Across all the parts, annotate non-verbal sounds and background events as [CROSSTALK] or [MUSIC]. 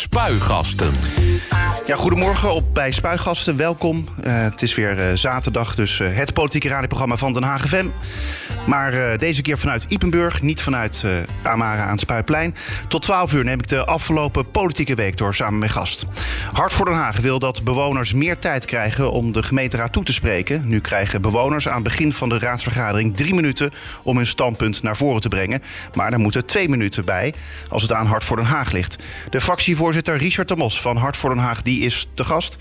Spuigasten. Ja, goedemorgen op bij Spuigasten. Welkom. Uh, het is weer uh, zaterdag, dus uh, het politieke radioprogramma van Den Haag FM. Maar deze keer vanuit Ipenburg, niet vanuit Amara aan het Spuiplein. Tot 12 uur neem ik de afgelopen politieke week door samen met gast. Hart voor Den Haag wil dat bewoners meer tijd krijgen om de gemeenteraad toe te spreken. Nu krijgen bewoners aan het begin van de raadsvergadering drie minuten om hun standpunt naar voren te brengen. Maar daar moeten twee minuten bij als het aan Hart voor Den Haag ligt. De fractievoorzitter Richard de Mos van Hart voor Den Haag die is te gast.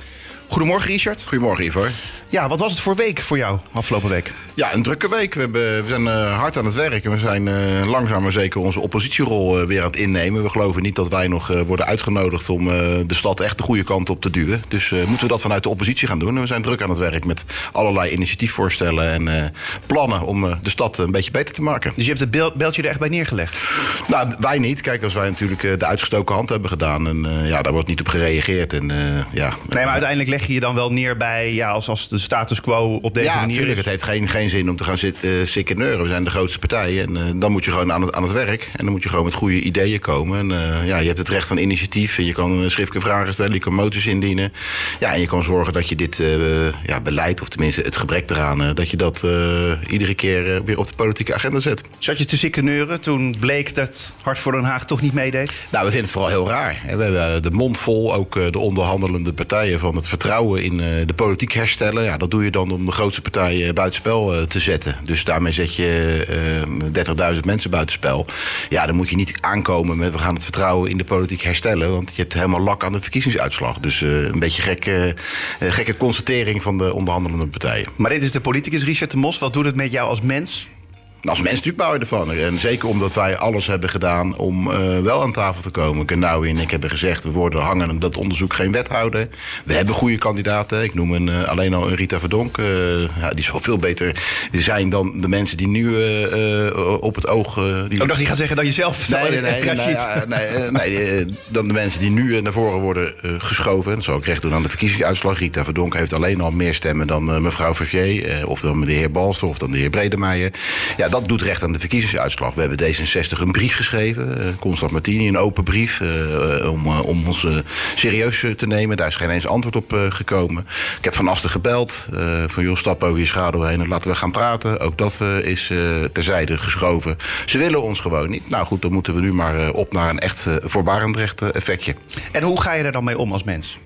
Goedemorgen, Richard. Goedemorgen, Ivor. Ja, wat was het voor week voor jou afgelopen week? Ja, een drukke week. We, hebben, we zijn uh, hard aan het werk en we zijn uh, langzaam maar zeker onze oppositierol uh, weer aan het innemen. We geloven niet dat wij nog worden uitgenodigd om de stad echt de goede kant op te duwen. Dus moeten we dat vanuit de oppositie gaan doen. En we zijn druk aan het werk met allerlei initiatiefvoorstellen en plannen om de stad een beetje beter te maken. Dus je hebt het beltje er echt bij neergelegd? Nou, wij niet. Kijk, als wij natuurlijk de uitgestoken hand hebben gedaan en ja, daar wordt niet op gereageerd. En, ja, nee, maar uiteindelijk leg je je dan wel neer bij ja, als, als de status quo op deze ja, manier natuurlijk. Het heeft geen, geen zin om te gaan zitten uh, sikken neuren. We zijn de grootste partij en uh, dan moet je gewoon aan het, aan het werk. En dan moet je gewoon met goede ideeën komen. En uh, ja, je hebt het recht van initiatief. En je kan schriftelijke vragen stellen, je kan moties indienen. Ja, en je kan zorgen dat je dit ja, beleid, of tenminste het gebrek eraan... dat je dat iedere keer weer op de politieke agenda zet. Zat je te sikken neuren toen bleek dat Hart voor Den Haag toch niet meedeed? Nou, we vinden het vooral heel raar. We hebben de mond vol, ook de onderhandelende partijen... van het vertrouwen in de politiek herstellen. Ja, dat doe je dan om de grootste partijen buitenspel te zetten. Dus daarmee zet je uh, 30.000 mensen buitenspel. Ja, dan moet je niet aankomen met we gaan het vertrouwen in de politiek herstellen. Want je hebt helemaal lak aan de verkiezingsuitslag. Dus een beetje gekke, gekke constatering van de onderhandelende partijen. Maar dit is de politicus Richard de Mos. Wat doet het met jou als mens? Als mens natuurlijk bouw je ervan. En zeker omdat wij alles hebben gedaan om uh, wel aan tafel te komen. Genau en ik hebben gezegd, we worden hangen dat onderzoek geen wethouder. We hebben goede kandidaten. Ik noem een, uh, alleen al een Rita Verdonk. Uh, ja, die zal veel beter zijn dan de mensen die nu op het oog... die... Oh, dacht, die gaat zeggen dan jezelf? Nee, nee, nee, nee, nee, nee dan de mensen die nu naar voren worden geschoven. Dat zal ik recht doen aan de verkiezingsuitslag. Rita Verdonk heeft alleen al meer stemmen dan mevrouw Vervier. of dan de heer Balster of dan de heer Bredemeijer. Ja, dat doet recht aan de verkiezingsuitslag. We hebben D66 een brief geschreven, uh, Constant Martini, een open brief, uh, om, uh, om ons serieus te nemen. Daar is geen eens antwoord op gekomen. Ik heb Van Asten gebeld, van joh, stap over je schaduw heen en laten we gaan praten. Ook dat is terzijde geschoven. Ze willen ons gewoon niet. Nou goed, dan moeten we nu maar op naar een echt voorbarend recht effectje. En hoe ga je er dan mee om als mens?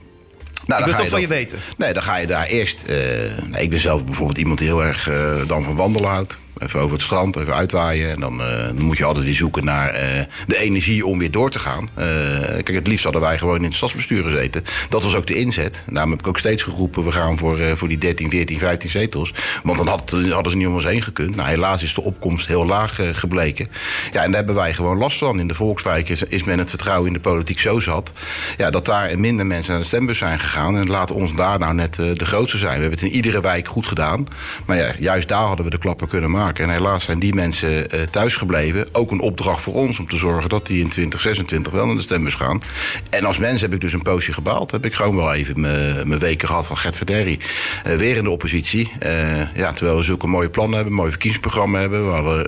Nou, ik wil toch van je weten. Nee, dan ga je daar eerst. Uh, ik ben zelf bijvoorbeeld iemand die heel erg uh, dan van wandelen houdt. Even over het strand, even uitwaaien. En dan, uh, dan moet je altijd weer zoeken naar uh, de energie om weer door te gaan. Uh, kijk, het liefst hadden wij gewoon in het stadsbestuur gezeten. Dat was ook de inzet. Daarom heb ik ook steeds geroepen, we gaan voor, voor die 13, 14, 15 zetels. Want dan had, hadden ze niet om ons heen gekund. Nou, helaas is de opkomst heel laag gebleken. Ja, en daar hebben wij gewoon last van. In de Volkswijk is, is men het vertrouwen in de politiek zo zat... Ja, dat daar minder mensen naar de stembus zijn gegaan. En laat ons daar nou net de grootste zijn. We hebben het in iedere wijk goed gedaan. Maar ja, juist daar hadden we de klappen kunnen maken. En helaas zijn die mensen uh, thuisgebleven. Ook een opdracht voor ons om te zorgen dat die in 2026 wel naar de stembus gaan. En als mens heb ik dus een poosje gebaald. Heb ik gewoon wel even mijn weken gehad van Gert Verderri. Uh, weer in de oppositie. Uh, ja, terwijl we zulke mooie plannen hebben, mooi verkiezingsprogramma hebben. We hadden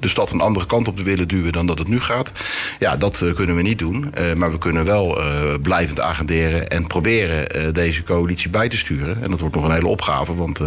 de stad een andere kant op willen duwen dan dat het nu gaat. Ja, dat kunnen we niet doen. maar we kunnen wel blijvend agenderen en proberen deze coalitie bij te sturen. En dat wordt nog een hele opgave. Want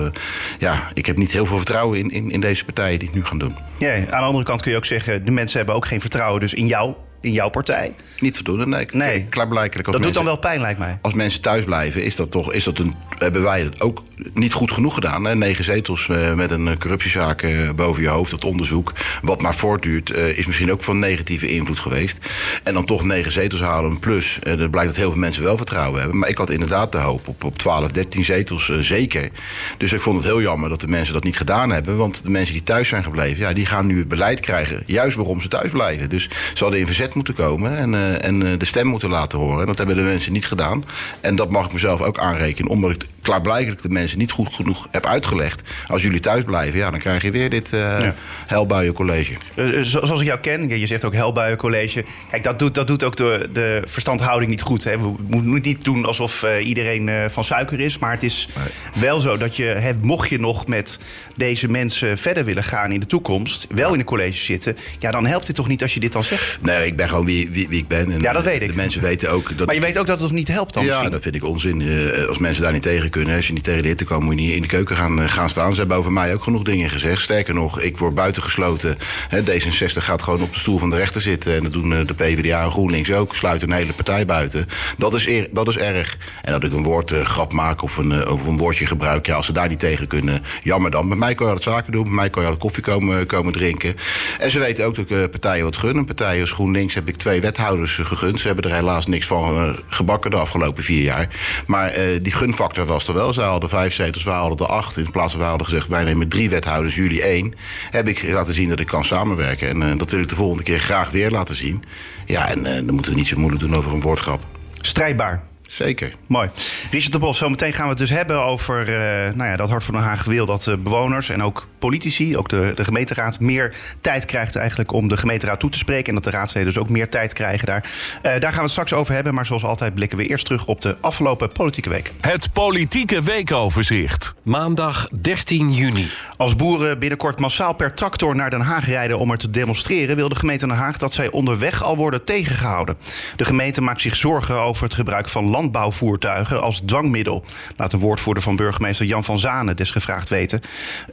ja, ik heb niet heel veel vertrouwen in, in, in deze deze partijen die het nu gaan doen. Ja, aan de andere kant kun je ook zeggen, de mensen hebben ook geen vertrouwen dus in jou in jouw partij. Niet voldoende, nee. nee. Klaarblijkelijk dat doet dan wel pijn, lijkt mij. Als mensen thuis blijven, is dat toch, is dat een, hebben wij het ook niet goed genoeg gedaan. Hè? Negen zetels uh, met een corruptiezaak uh, boven je hoofd, dat onderzoek. Wat maar voortduurt, is misschien ook van negatieve invloed geweest. En dan toch negen zetels halen, plus, dat blijkt dat heel veel mensen wel vertrouwen hebben. Maar ik had inderdaad de hoop op, op 12, 13 zetels zeker. Dus ik vond het heel jammer dat de mensen dat niet gedaan hebben. Want de mensen die thuis zijn gebleven, ja, die gaan nu het beleid krijgen. Juist waarom ze thuis blijven. Dus ze hadden in verzet moeten komen en, en de stem moeten laten horen. En dat hebben de mensen niet gedaan. En dat mag ik mezelf ook aanrekenen, omdat ik klaarblijkelijk de mensen mensen niet goed genoeg heb uitgelegd. Als jullie thuis blijven, ja, dan krijg je weer dit uh, helbuiencollege. Uh, zoals ik jou ken, je zegt ook helbuiencollege. Kijk, dat doet, dat doet ook de, de verstandhouding niet goed. Hè. We moeten niet doen alsof iedereen van suiker is. Maar het is nee. wel zo dat je, hè, mocht je nog met deze mensen verder willen gaan in de toekomst, wel in een college zitten, ja, dan helpt het toch niet als je dit dan zegt? Nee, ik ben gewoon wie, wie, wie ik ben. En ja, dat weet ik. De mensen weten ook [LAUGHS] dat. Maar je weet ook dat het niet helpt dan? Ja, misschien? dat vind ik onzin. Als mensen daar niet tegen kunnen, als je niet tegen de komt, moet je niet in de keuken gaan, uh, gaan staan. Ze hebben over mij ook genoeg dingen gezegd. Sterker nog, ik word buitengesloten. Hè, D66 gaat gewoon op de stoel van de rechter zitten. En dat doen uh, de PvdA en GroenLinks ook. Sluiten een hele partij buiten. Dat is, eer, dat is erg. En dat ik een woord grap maak of een, een woordje gebruik. Ja, als ze daar niet tegen kunnen, jammer dan. Met mij kan je altijd zaken doen. Met mij kan je altijd koffie komen, komen drinken. En ze weten ook dat ik partijen wat gun. Partijen als GroenLinks heb ik twee wethouders gegund. Ze hebben er helaas niks van gebakken de afgelopen vier jaar. Maar die gunfactor was er wel. Zij hadden vijf zetels, wij hadden er acht. In plaats van wij hadden gezegd, wij nemen drie wethouders, jullie één. Heb ik laten zien dat ik kan samenwerken. En uh, dat wil ik de volgende keer graag weer laten zien. Ja, en uh, dan moeten we niet zo moeilijk doen over een woordgrap. Strijdbaar. Zeker. Mooi. Richard de Bos, zometeen gaan we het dus hebben over uh, nou ja, dat Hart van Den Haag wil dat uh, bewoners en ook politici, ook de, de gemeenteraad, meer tijd krijgt eigenlijk om de gemeenteraad toe te spreken. En dat de raadsleden dus ook meer tijd krijgen daar. Uh, daar gaan we het straks over hebben. Maar zoals altijd blikken we eerst terug op de afgelopen politieke week. Het politieke weekoverzicht. Maandag 13 juni. Als boeren binnenkort massaal per tractor naar Den Haag rijden om er te demonstreren, wil de gemeente Den Haag dat zij onderweg al worden tegengehouden. De gemeente maakt zich zorgen over het gebruik van landbouwvoertuigen als dwangmiddel. Laat een woordvoerder van burgemeester Jan van Zanen desgevraagd weten.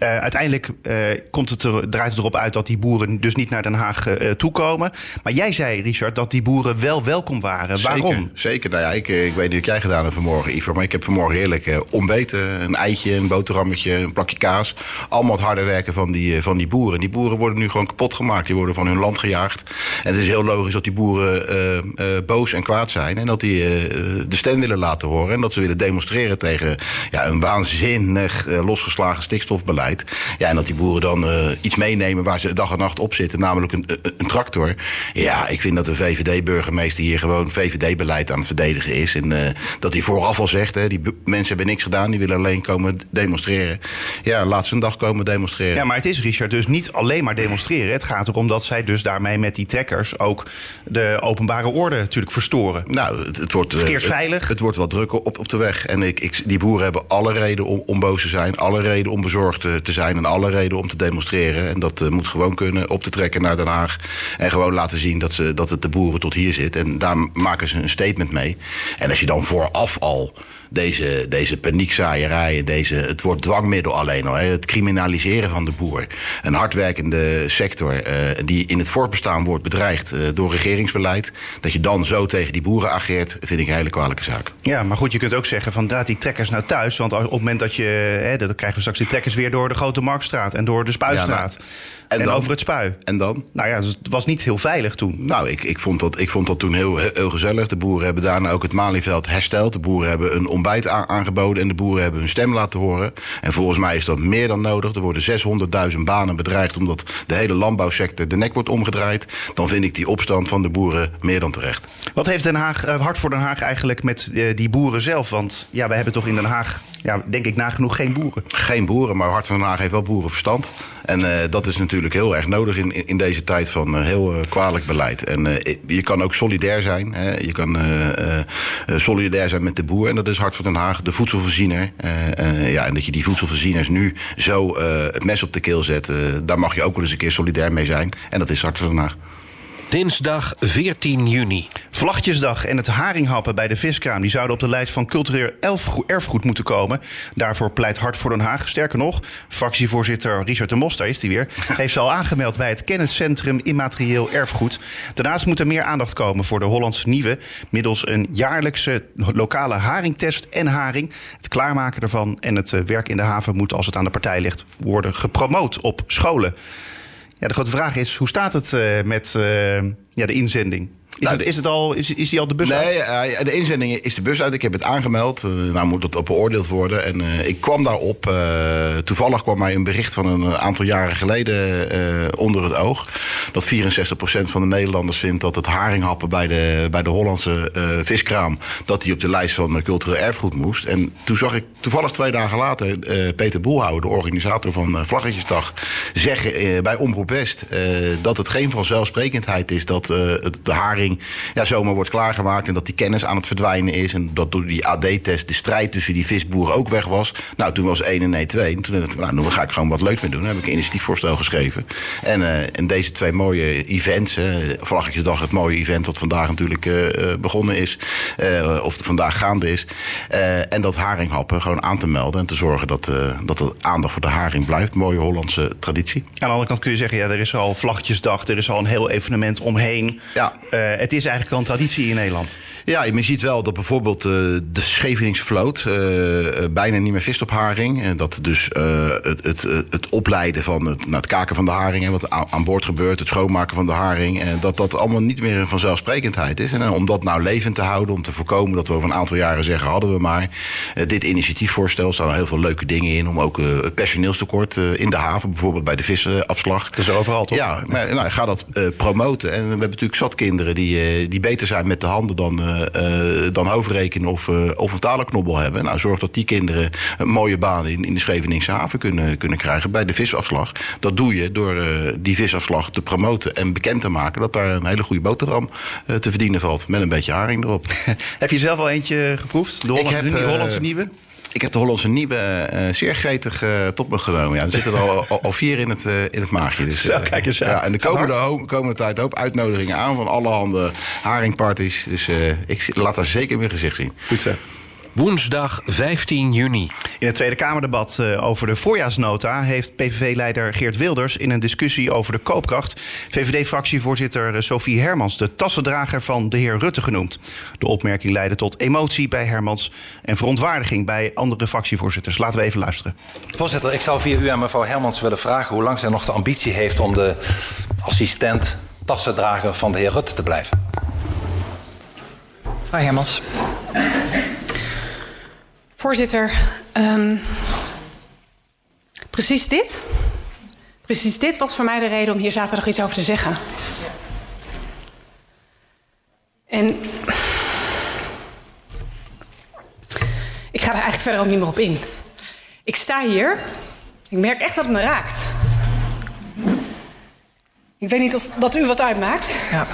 Uh, uiteindelijk uh, komt het er, draait het erop uit dat die boeren dus niet naar Den Haag uh, toekomen. Maar jij zei, Richard, dat die boeren wel welkom waren. Zeker, Waarom? Zeker. Nou ja, ik, ik weet niet wat jij gedaan hebt vanmorgen, Ivo. Maar ik heb vanmorgen heerlijk ontbeten. Een eitje, een boterhammetje, een plakje kaas. Allemaal het harde werken van die, van die boeren. Die boeren worden nu gewoon kapot gemaakt. Die worden van hun land gejaagd. En het is heel logisch dat die boeren boos en kwaad zijn. En dat die de stem willen laten horen. En dat ze willen demonstreren tegen ja, een waanzinnig uh, losgeslagen stikstofbeleid. Ja, en dat die boeren dan uh, iets meenemen waar ze dag en nacht op zitten, namelijk een, een, een tractor. Ja, ik vind dat de VVD-burgemeester hier gewoon VVD-beleid aan het verdedigen is. En uh, dat hij vooraf al zegt, hè, die mensen hebben niks gedaan, die willen alleen komen demonstreren. Ja, laat ze een dag komen demonstreren. Ja, maar het is, Richard, dus niet alleen maar demonstreren. Het gaat erom dat zij dus daarmee met die trekkers ook de openbare orde natuurlijk verstoren. Nou, het, het wordt... Verkeersveilig. Het, wordt wat drukker op, op de weg. En ik, ik, die boeren hebben alle reden om, om boos te zijn. Alle reden om bezorgd te zijn. En alle reden om te demonstreren. En dat uh, moet gewoon kunnen op te trekken naar Den Haag. En gewoon laten zien dat, ze, dat het de boeren tot hier zit. En daar maken ze een statement mee. En als je dan vooraf al deze, deze paniekzaaierij, deze, het wordt dwangmiddel alleen al. Hè, het criminaliseren van de boer. Een hardwerkende sector uh, die in het voortbestaan wordt bedreigd uh, door regeringsbeleid. Dat je dan zo tegen die boeren ageert, vind ik een hele kwalijke zaak. Ja, maar goed, je kunt ook zeggen van draad die trekkers nou thuis. Want op het moment dat je, hè, dan krijgen we straks die trekkers weer door de Grote Marktstraat en door de Spuistraat. Ja, nou, en, en dan, over het spui. En dan? Nou ja, het was niet heel veilig toen. Nou, ik, ik, vond, dat, ik vond dat toen heel, heel gezellig. De boeren hebben daarna ook het Malieveld hersteld. De boeren hebben een ontbijt aangeboden en de boeren hebben hun stem laten horen. En volgens mij is dat meer dan nodig. Er worden 600.000 banen bedreigd omdat de hele landbouwsector de nek wordt omgedraaid. Dan vind ik die opstand van de boeren meer dan terecht. Wat heeft Den Haag, uh, Hart voor Den Haag eigenlijk met uh, die boeren zelf? Want ja, we hebben toch in Den Haag, ja, denk ik nagenoeg geen boeren. Geen boeren, maar Hart van Den Haag heeft wel boerenverstand. En uh, dat is natuurlijk heel erg nodig in, in deze tijd van uh, heel uh, kwalijk beleid. En je kan ook solidair zijn. Hè? Je kan solidair zijn met de boer. En dat is Hart voor Den Haag, de voedselvoorziener. ja, en dat je die voedselvoorzieners nu zo het mes op de keel zet. daar mag je ook wel eens een keer solidair mee zijn. En dat is Hart voor Den Haag. Dinsdag 14 juni. Vlagjesdag en het haringhappen bij de viskraam... die zouden op de lijst van cultureel erfgoed moeten komen. Daarvoor pleit Hart voor Den Haag. Sterker nog, fractievoorzitter Richard de Mos, daar is hij weer... [LAUGHS] heeft ze al aangemeld bij het kenniscentrum Immaterieel Erfgoed. Daarnaast moet er meer aandacht komen voor de Hollandse Nieuwe... middels een jaarlijkse lokale haringtest en haring. Het klaarmaken ervan en het werk in de haven... moet, als het aan de partij ligt, worden gepromoot op scholen. Ja, de grote vraag is, hoe staat het uh, met uh, ja, de inzending? Is, Nou, het, is, het al, is, is die al de bus uit? Nee, eh, de inzending is de bus uit. Ik heb het aangemeld. Eh, nou moet het op beoordeeld worden. En eh, ik kwam daarop. toevallig kwam mij een bericht van een aantal jaren geleden onder het oog. Dat 64% van de Nederlanders vindt dat het haringhappen bij de, bij de Hollandse viskraam. dat die op de lijst van cultureel erfgoed moest. En toen zag ik toevallig twee dagen later Peter Boelhouwer, de organisator van Vlaggetjesdag, zeggen bij Omroep West dat het geen vanzelfsprekendheid is dat het, de haring ja, zomaar wordt klaargemaakt en dat die kennis aan het verdwijnen is. En dat door die AD-test de strijd tussen die visboeren ook weg was. Nou, toen was 1 en nee 2. En toen dacht ik, nou, dan ga ik gewoon wat leuks mee doen. Dan heb ik een initiatiefvoorstel geschreven. En, en deze twee mooie events, eh, Vlaggetjesdag, het mooie event wat vandaag natuurlijk eh, begonnen is, of vandaag gaande is. en dat haringhappen gewoon aan te melden en te zorgen dat, dat er aandacht voor de haring blijft. Mooie Hollandse traditie. Aan de andere kant kun je zeggen, ja, er is al Vlaggetjesdag, er is al een heel evenement omheen. Ja. Eh, het is eigenlijk al een traditie in Nederland. Ja, je ziet wel dat bijvoorbeeld eh, de Scheveningse vloot eh, bijna niet meer vist op haring. En dat dus het, het, het, opleiden van het, nou, het kaken van de haring en wat aan, boord gebeurt, het schoonmaken van de haring, en dat dat allemaal niet meer een vanzelfsprekendheid is. En om dat nou levend te houden, om te voorkomen dat we over een aantal jaren zeggen, hadden we maar dit initiatiefvoorstel, staan er heel veel leuke dingen in, om ook het personeelstekort in de haven, bijvoorbeeld bij de visafslag. Is overal, toch? Ja, maar nou, ga dat promoten. En we hebben natuurlijk zat kinderen die, eh, die beter zijn met de handen dan, eh, eh, dan hoofdrekenen of, of een talenknobbel hebben. Nou, zorg dat die kinderen een mooie baan in, in de Scheveningse haven kunnen, kunnen krijgen bij de visafslag. Dat doe je door die visafslag te promoten en bekend te maken dat daar een hele goede boterham te verdienen valt. Met een beetje haring erop. [LAUGHS] Heb je zelf al eentje geproefd? De, Holland, heb, de eh, Hollandse nieuwe? Ik heb de Hollandse nieuwe eh, zeer gretig eh, tot me genomen. Ja, er zitten er al, al, al vier in het, eh, in het maagje. Dus, Zo, eh, kijk eens aan. Ja, en de komende, ho- komende tijd hoop uitnodigingen aan van allerhande haringparties. Dus eh, ik laat daar zeker mijn gezicht zien. Goed zo. Woensdag 15 juni. In het Tweede Kamerdebat eh, over de voorjaarsnota heeft PVV-leider Geert Wilders in een discussie over de koopkracht VVD-fractievoorzitter eh, Sophie Hermans de tassendrager van de heer Rutte genoemd. De opmerking leidde tot emotie bij Hermans en verontwaardiging bij andere fractievoorzitters. Laten we even luisteren. Voorzitter, ik zou via u aan mevrouw Hermans willen vragen hoe lang zij nog de ambitie heeft om de assistent tassendrager van de heer Rutte te blijven. Mevrouw Hermans. Voorzitter, ehm, precies dit. Precies dit was voor mij de reden om hier zaterdag iets over te zeggen. En ik ga er eigenlijk verder ook niet meer op in. Ik sta hier. Ik merk echt dat het me raakt. Ik weet niet of dat u wat uitmaakt. Ja.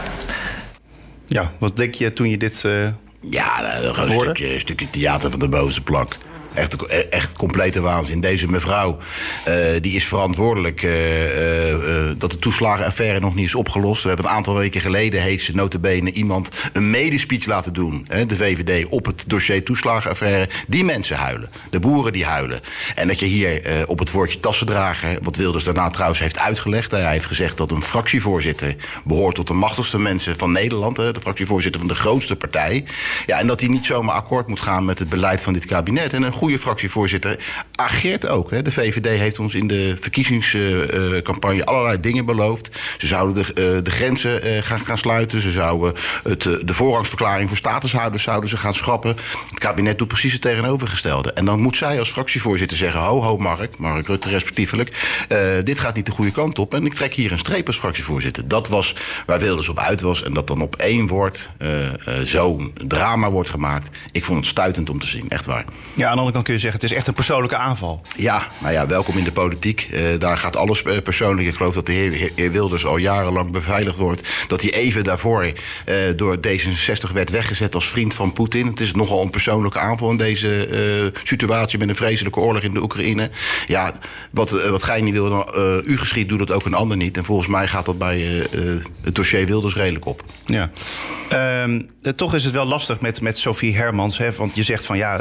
Ja, wat denk je toen je dit... eh, Ja, gewoon een stukje, een stukje theater van de bovenste plank. Echt, echt complete waanzin. Deze mevrouw eh, die is verantwoordelijk eh, eh, dat de toeslagenaffaire nog niet is opgelost. We hebben een aantal weken geleden heeft ze notabene iemand een medespeech laten doen. Hè, de VVD op het dossier toeslagenaffaire. Die mensen huilen. De boeren die huilen. En dat je hier op het woordje tassendrager, wat Wilders daarna trouwens heeft uitgelegd. Hij heeft gezegd dat een fractievoorzitter behoort tot de machtigste mensen van Nederland. Hè, de fractievoorzitter van de grootste partij. Ja, en dat hij niet zomaar akkoord moet gaan met het beleid van dit kabinet. En goede fractievoorzitter ageert ook. Hè. De VVD heeft ons in de verkiezingscampagne allerlei dingen beloofd. Ze zouden de, eh, de grenzen eh, gaan, gaan sluiten. Ze zouden het, eh, de voorrangsverklaring voor statushouders zouden ze gaan schrappen. Het kabinet doet precies het tegenovergestelde. En dan moet zij als fractievoorzitter zeggen... ho, ho, Mark, Mark Rutte respectievelijk... dit gaat niet de goede kant op en ik trek hier een streep als fractievoorzitter. Dat was waar Wilders op uit was. En dat dan op één woord eh, eh, zo'n drama wordt gemaakt. Ik vond het stuitend om te zien, echt waar. ja, aan de kant kun je zeggen, het is echt een persoonlijke aanval. Ja, nou ja, welkom in de politiek. Eh, daar gaat alles eh, persoonlijk. Ik geloof dat de heer, heer- Wilders al jarenlang beveiligd wordt. Dat hij even daarvoor eh, door D66 werd weggezet als vriend van Poetin. Het is nogal een persoonlijke aanval in deze situatie met een vreselijke oorlog in de Oekraïne. Ja, wat, wat gij niet wil, dan, u geschiet, doet dat ook een ander niet. En volgens mij gaat dat bij het dossier Wilders redelijk op. Ja. Ehm, eh, toch is het wel lastig met, met Sophie Hermans. Hè, want je zegt van ja,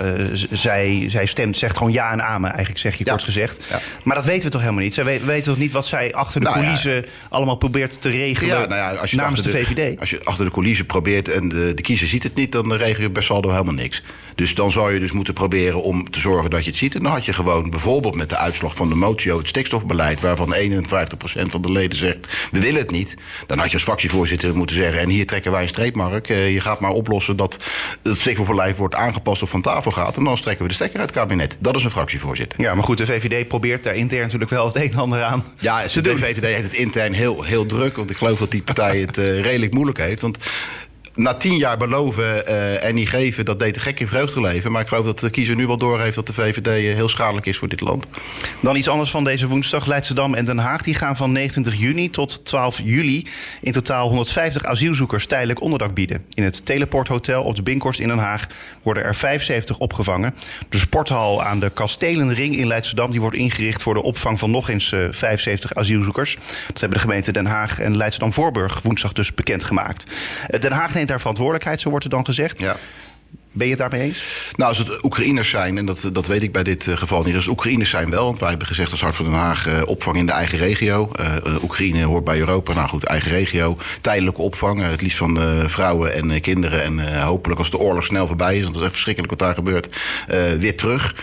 zij die, zij stemt, zegt gewoon ja en amen, eigenlijk zeg je Ja. kort gezegd. Ja. Maar dat weten we toch helemaal niet? Zij we- weten toch niet wat zij achter de Nou coulissen allemaal probeert te regelen nou ja, als je namens de, VVD? Als je achter de coulissen probeert en de, de kiezer ziet het niet, dan regel je per saldo helemaal niks. Dus dan zou je dus moeten proberen om te zorgen dat je het ziet. En dan had je gewoon bijvoorbeeld met de uitslag van de motio, het stikstofbeleid, waarvan 51% van de leden zegt we willen het niet. Dan had je als fractievoorzitter moeten zeggen en hier trekken wij een streep, Mark. Eh, Je gaat maar oplossen dat het stikstofbeleid wordt aangepast of van tafel gaat. En dan trekken we de uit het kabinet. Dat is een fractievoorzitter. Ja, maar goed, de VVD probeert daar intern natuurlijk wel het een en ander aan Ja, de doen. VVD heeft het intern heel, heel druk. Want ik geloof dat die partij het eh, redelijk moeilijk heeft. Want na tien jaar beloven eh, en niet geven, dat deed de gek in vreugde leven. Maar ik geloof dat de kiezer nu wel doorheeft dat de VVD eh, heel schadelijk is voor dit land. Dan iets anders van deze woensdag. Leidschendam en Den Haag die gaan van 29 juni tot 12 juli in totaal 150 asielzoekers tijdelijk onderdak bieden. In het Teleport Hotel op de Binkhorst in Den Haag worden er 75 opgevangen. De sporthal aan de Kastelenring in Leidschendam die wordt ingericht voor de opvang van nog eens eh, 75 asielzoekers. Dat hebben de gemeenten Den Haag en Leidschendam-Voorburg woensdag dus bekendgemaakt. Eh, Den Haag neemt daar verantwoordelijkheid, zo wordt er dan gezegd. Ja. Ben je het daarmee eens? Nou, als het Oekraïners zijn, en dat, dat weet ik bij dit eh, geval niet. Als het Oekraïners zijn wel, want wij hebben gezegd als Hart van Den Haag eh, opvang in de eigen regio. Eh, Oekraïne hoort bij Europa, nou goed, eigen regio. Tijdelijke opvang, het liefst van vrouwen en kinderen. En hopelijk als de oorlog snel voorbij is, want dat is echt verschrikkelijk wat daar gebeurt, weer terug.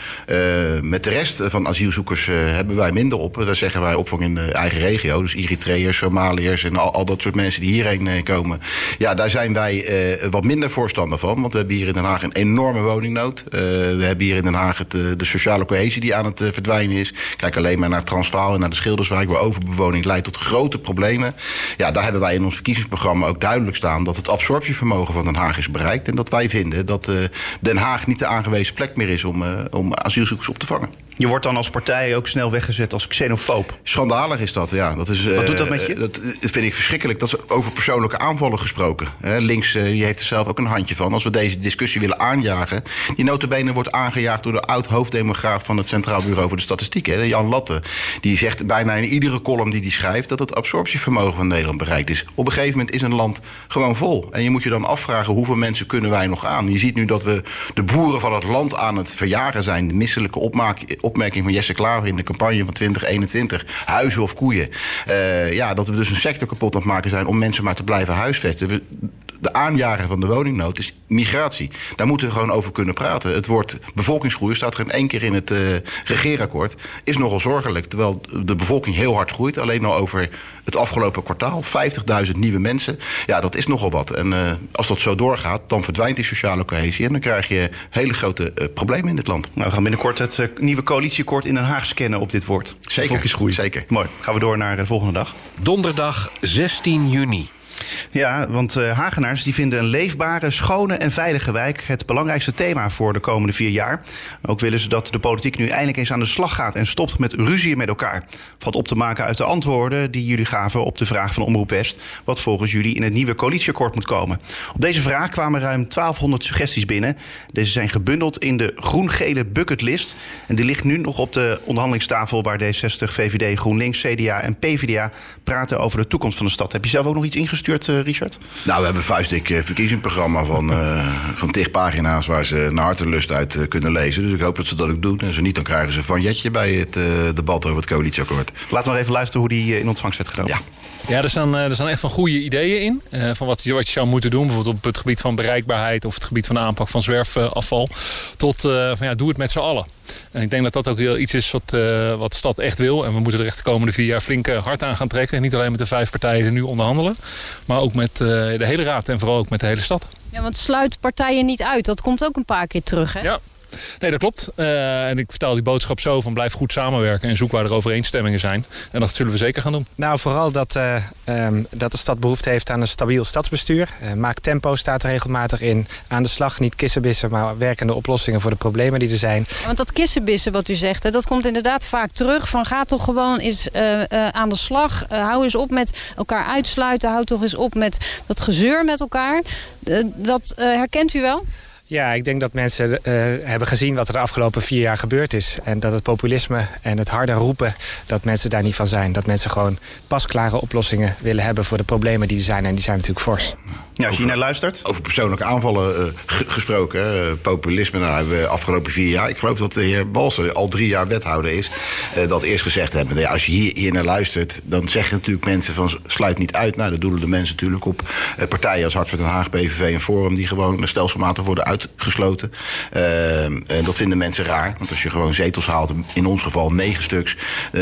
Met de rest van asielzoekers hebben wij minder op. Daar zeggen wij opvang in de eigen regio. Dus Eritreërs, Somaliërs en al, al dat soort mensen die hierheen komen. Ja, daar zijn wij wat minder voorstander van. Want we hebben hier in Den Haag een enorme woningnood. Eh, we hebben hier in Den Haag het, eh, de sociale cohesie die aan het eh, verdwijnen is. Kijk alleen maar naar Transvaal en naar de Schilderswijk... waar overbewoning leidt tot grote problemen. Ja, daar hebben wij in ons verkiezingsprogramma ook duidelijk staan... dat het absorptievermogen van Den Haag is bereikt. En dat wij vinden dat Den Haag niet de aangewezen plek meer is... om, om asielzoekers op te vangen. Je wordt dan als partij ook snel weggezet als xenofoob. Schandalig is dat, ja. Dat is, Wat eh, doet dat met je? Dat vind ik verschrikkelijk. Dat is over persoonlijke aanvallen gesproken. Hè, links eh, die heeft er zelf ook een handje van. Als we deze discussie willen aanjagen... die notabene wordt aangejaagd door de oud-hoofddemograaf... van het Centraal Bureau voor de Statistiek, hè, Jan Latte. Die zegt bijna in iedere column die hij schrijft... dat het absorptievermogen van Nederland bereikt is. Op een gegeven moment is een land gewoon vol. En je moet je dan afvragen hoeveel mensen kunnen wij nog aan. Je ziet nu dat we de boeren van het land aan het verjagen zijn. De misselijke opmaak, opmerking van Jesse Klaver in de campagne van 2021. Huizen of koeien. Eh, ja, dat we dus een sector kapot aan het maken zijn om mensen maar te blijven huisvesten. We, de aanjager van de woningnood is migratie. Daar moeten we gewoon over kunnen praten. Het woord bevolkingsgroei staat er in één keer in het eh regeerakkoord. Is nogal zorgelijk. Terwijl de bevolking heel hard groeit. Alleen al over het afgelopen kwartaal. 50.000 nieuwe mensen. Ja, dat is nogal wat. En eh, als dat zo doorgaat, dan verdwijnt die sociale cohesie. En dan krijg je hele grote eh, problemen in dit land. Nou, we gaan binnenkort het nieuwe coalitieakkoord in Den Haag scannen op dit woord. Zeker, Volksgroei. zeker. Mooi. Gaan we door naar de volgende dag. Donderdag 16 juni. Ja, want eh, Hagenaars die vinden een leefbare, schone en veilige wijk het belangrijkste thema voor de komende vier jaar. Ook willen ze dat de politiek nu eindelijk eens aan de slag gaat en stopt met ruzie met elkaar. Valt op te maken uit de antwoorden die jullie gaven op de vraag van Omroep West, wat volgens jullie in het nieuwe coalitieakkoord moet komen. Op deze vraag kwamen ruim 1200 suggesties binnen. Deze zijn gebundeld in de groen-gele bucketlist. En die ligt nu nog op de onderhandelingstafel waar D60, VVD, GroenLinks, CDA en PvdA praten over de toekomst van de stad. Heb je zelf ook nog iets ingestuurd, eh, Richard? Nou, we hebben een vuistdik eh, verkiezingsprogramma van, eh van tig pagina's waar ze naar hartelust uit kunnen lezen. Dus ik hoop dat ze dat ook doen. En zo niet, dan krijgen ze van Jetje bij het eh, debat over het coalitieakkoord. Laten we maar even luisteren hoe die in ontvangst werd genomen. Ja. Ja, er staan, er staan echt van goede ideeën in. eh, van wat je, wat je zou moeten doen. Bijvoorbeeld op het gebied van bereikbaarheid of het gebied van de aanpak van zwerfafval. Tot eh, van ja, doe het met z'n allen. En ik denk dat dat ook heel iets is wat, eh, wat de stad echt wil. En we moeten er echt de komende vier jaar flink eh, hard aan gaan trekken. En niet alleen met de vijf partijen die nu onderhandelen. Maar ook met eh, de hele raad en vooral ook met de hele stad. Ja, want sluit partijen niet uit. Dat komt ook een paar keer terug, hè? Ja. Nee, dat klopt. Eh, en ik vertel die boodschap zo van blijf goed samenwerken en zoek waar er overeenstemmingen zijn. En dat zullen we zeker gaan doen. Nou, vooral dat, eh, ehm, dat de stad behoefte heeft aan een stabiel stadsbestuur. Eh, maak tempo staat er regelmatig in. Aan de slag, niet kissenbissen, maar werkende oplossingen voor de problemen die er zijn. Want dat kissenbissen wat u zegt, hè, dat komt inderdaad vaak terug. Van ga toch gewoon eens eh, eh, aan de slag. Hou eens op met elkaar uitsluiten. Hou toch eens op met dat gezeur met elkaar. Dat eh, herkent u wel? Ja, ik denk dat mensen uh, hebben gezien wat er de afgelopen vier jaar gebeurd is. En dat het populisme en het harde roepen, dat mensen daar niet van zijn. Dat mensen gewoon pasklare oplossingen willen hebben voor de problemen die er zijn. En die zijn natuurlijk fors. Ja, als je naar luistert. Over persoonlijke aanvallen uh, gesproken. Uh, populisme, nou hebben we afgelopen vier jaar. Ik geloof dat de heer Balsen al drie jaar wethouder is. dat eerst gezegd hebben. Nou ja, als je hier, hier naar luistert, dan zeggen natuurlijk mensen van sluit niet uit. Nou, dat doelen de mensen natuurlijk op partijen als Hart Den Haag, PVV en Forum. Die gewoon stelselmatig worden uit uitgesloten. En dat vinden mensen raar. Want als je gewoon zetels haalt, in ons geval negen stuks...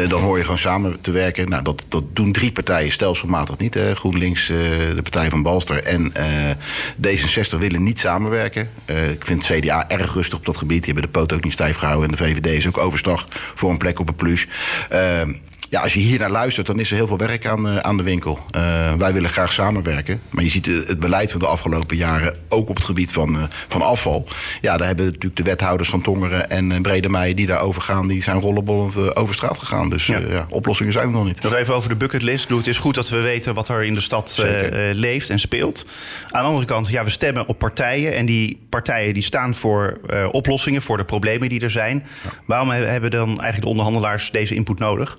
Dan hoor je gewoon samen te werken. Nou, dat, dat doen drie partijen stelselmatig niet. Hè. GroenLinks, de partij van Balster en D66 willen niet samenwerken. ik vind CDA erg rustig op dat gebied. Die hebben de poot ook niet stijf gehouden. En de VVD is ook overstag voor een plek op een plus. Ja, als je hier naar luistert, dan is er heel veel werk aan, uh, aan de winkel. Uh, wij willen graag samenwerken. Maar je ziet het beleid van de afgelopen jaren, ook op het gebied van, uh, van afval. Ja, daar hebben natuurlijk de wethouders van Tongeren en Bredemeijer die daarover gaan, die zijn rollenbollend over straat gegaan. Dus ja. ja. oplossingen zijn er nog niet. Nog even over de bucketlist. Het is goed dat we weten wat er in de stad leeft en speelt. Aan de andere kant, ja, we stemmen op partijen. En die partijen die staan voor oplossingen, voor de problemen die er zijn. Ja. Waarom hebben dan eigenlijk de onderhandelaars deze input nodig?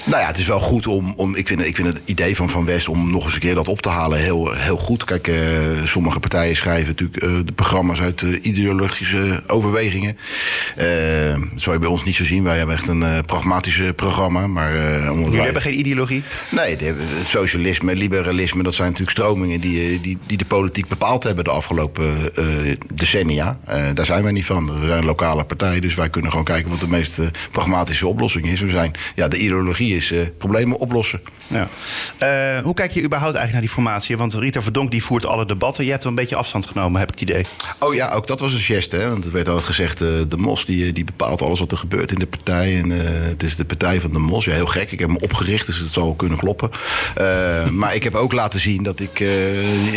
Nou ja, het is wel goed om. om ik, vind, ik vind het idee van Van West om nog eens een keer dat op te halen heel, heel goed. Kijk, uh, sommige partijen schrijven natuurlijk uh, de programma's uit uh, ideologische overwegingen. dat zou je bij ons niet zo zien. Wij hebben echt een pragmatisch programma. Maar, Jullie wij... hebben geen ideologie? Nee, de, het socialisme, liberalisme, dat zijn natuurlijk stromingen die, die, die de politiek bepaald hebben de afgelopen decennia. daar zijn wij niet van. We zijn een lokale partij, dus wij kunnen gewoon kijken wat de meest pragmatische oplossing is. We zijn ja, de ideologie is uh, problemen oplossen. Ja. Uh, hoe kijk je überhaupt eigenlijk naar die formatie? Want Rita Verdonk die voert alle debatten. Je hebt wel een beetje afstand genomen, heb ik het idee. Oh ja, ook dat was een geste. Hè? Want het werd altijd gezegd, uh, de Mos die, die bepaalt alles wat er gebeurt in de partij. En het is de partij van de Mos. Ja, heel gek. Ik heb hem opgericht, dus het zal kunnen kloppen. [LAUGHS] maar ik heb ook laten zien dat ik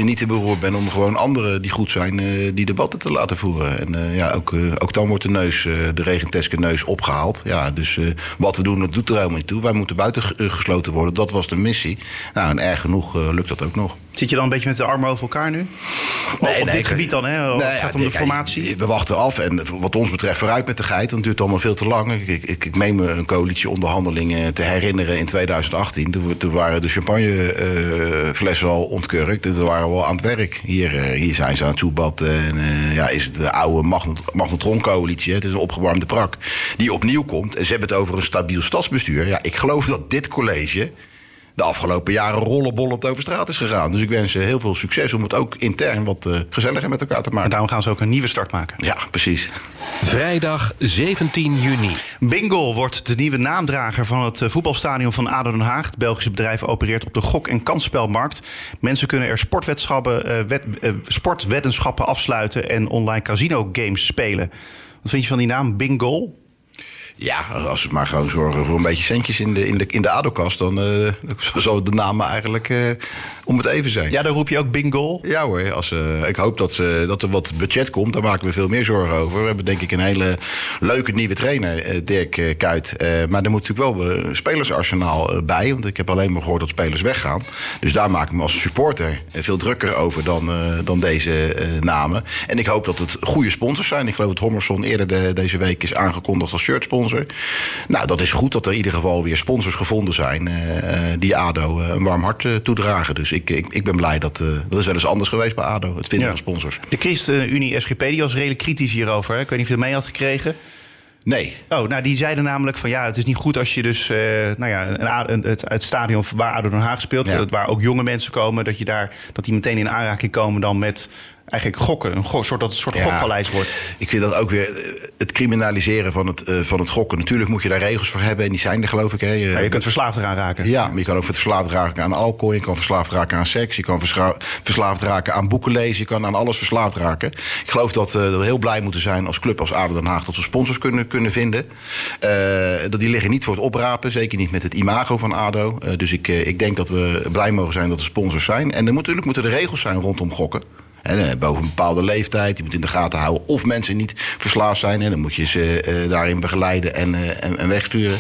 niet te beroerd ben om gewoon anderen die goed zijn, die debatten te laten voeren. En ja, ook, ook dan wordt de neus, de regenteske neus opgehaald. Ja, dus wat we doen, dat doet er helemaal niet toe. Wij moeten buitengesloten worden. Dat was de missie. Nou, en erg genoeg uh, lukt dat ook nog. Zit je dan een beetje met de armen over elkaar nu? Nee, op dit gebied dan, hè? Het gaat om de formatie. We wachten af. En wat ons betreft vooruit met de geit. Het duurt allemaal veel te lang. Ik, ik, ik meen me een coalitieonderhandelingen te herinneren in 2018. Toen, toen waren de champagneflessen al ontkurkt. Toen waren we al aan het werk. Hier, uh, hier zijn ze aan het soebatten. En uh, ja, is het de oude magnetroncoalitie. Het is een opgewarmde prak. Die opnieuw komt. En ze hebben het over een stabiel stadsbestuur. Ja, ik geloof dat dit college de afgelopen jaren rollenbollend over straat is gegaan. Dus ik wens ze heel veel succes om het ook intern wat uh, gezelliger met elkaar te maken. En daarom gaan ze ook een nieuwe start maken. Ja, precies. Vrijdag 17 juni. Bingo wordt de nieuwe naamdrager van het eh, voetbalstadion van ADO Den Haag. Het Belgische bedrijf opereert op de gok- en kansspelmarkt. Mensen kunnen er sportwetschappen, uh, wet, uh, sportweddenschappen afsluiten en online casino games spelen. Wat vind je van die naam Bingo? Ja, als we maar gewoon zorgen voor een beetje centjes in de, in de, in de ADO-kast... dan [LAUGHS] uh, de namen eigenlijk uh, om het even zijn. Ja, dan roep je ook bingo. Ja hoor, als, uh, ik hoop dat, ze, dat er wat budget komt. Daar maken we veel meer zorgen over. We hebben denk ik een hele leuke nieuwe trainer, Dirk Kuyt. maar er moet natuurlijk wel een spelersarsenaal bij. Want ik heb alleen maar gehoord dat spelers weggaan. Dus daar maak ik me als supporter veel drukker over dan, dan deze namen. En ik hoop dat het goede sponsors zijn. Ik geloof dat Hommerson eerder de, deze week is aangekondigd als shirtsponsor. Nou, dat is goed dat er in ieder geval weer sponsors gevonden zijn die ADO een warm hart toedragen. Dus ik, ik, ik ben blij dat dat is wel eens anders geweest bij ADO, het vinden van sponsors. De ChristenUnie SGP die was redelijk kritisch hierover. Hè? Ik weet niet of je het mee had gekregen. Nee. Oh, nou die zeiden namelijk van ja, het is niet goed als je dus uh, nou ja, een, het, het stadion waar ADO Den Haag speelt, ja. waar ook jonge mensen komen, dat je daar dat die meteen in aanraking komen dan met eigenlijk gokken. Een go soort, dat het soort ja, gokpaleis wordt. Ik vind dat ook weer het criminaliseren van het, uh, van het gokken. Natuurlijk moet je daar regels voor hebben. En die zijn er geloof ik. Hè. Je, je kunt verslaafd eraan raken. Ja, maar je kan ook verslaafd raken aan alcohol. Je kan verslaafd raken aan seks. Je kan verslaafd raken aan boeken lezen. Je kan aan alles verslaafd raken. Ik geloof dat uh, we heel blij moeten zijn als club als ADO Den Haag... dat we sponsors kunnen, kunnen vinden. Uh, dat die liggen niet voor het oprapen. Zeker niet met het imago van ADO. dus ik, ik denk dat we blij mogen zijn dat er sponsors zijn. En er natuurlijk moeten er regels zijn rondom gokken. En, boven een bepaalde leeftijd. Je moet in de gaten houden of mensen niet verslaafd zijn. En dan moet je ze uh, daarin begeleiden en, uh, en, en, wegsturen.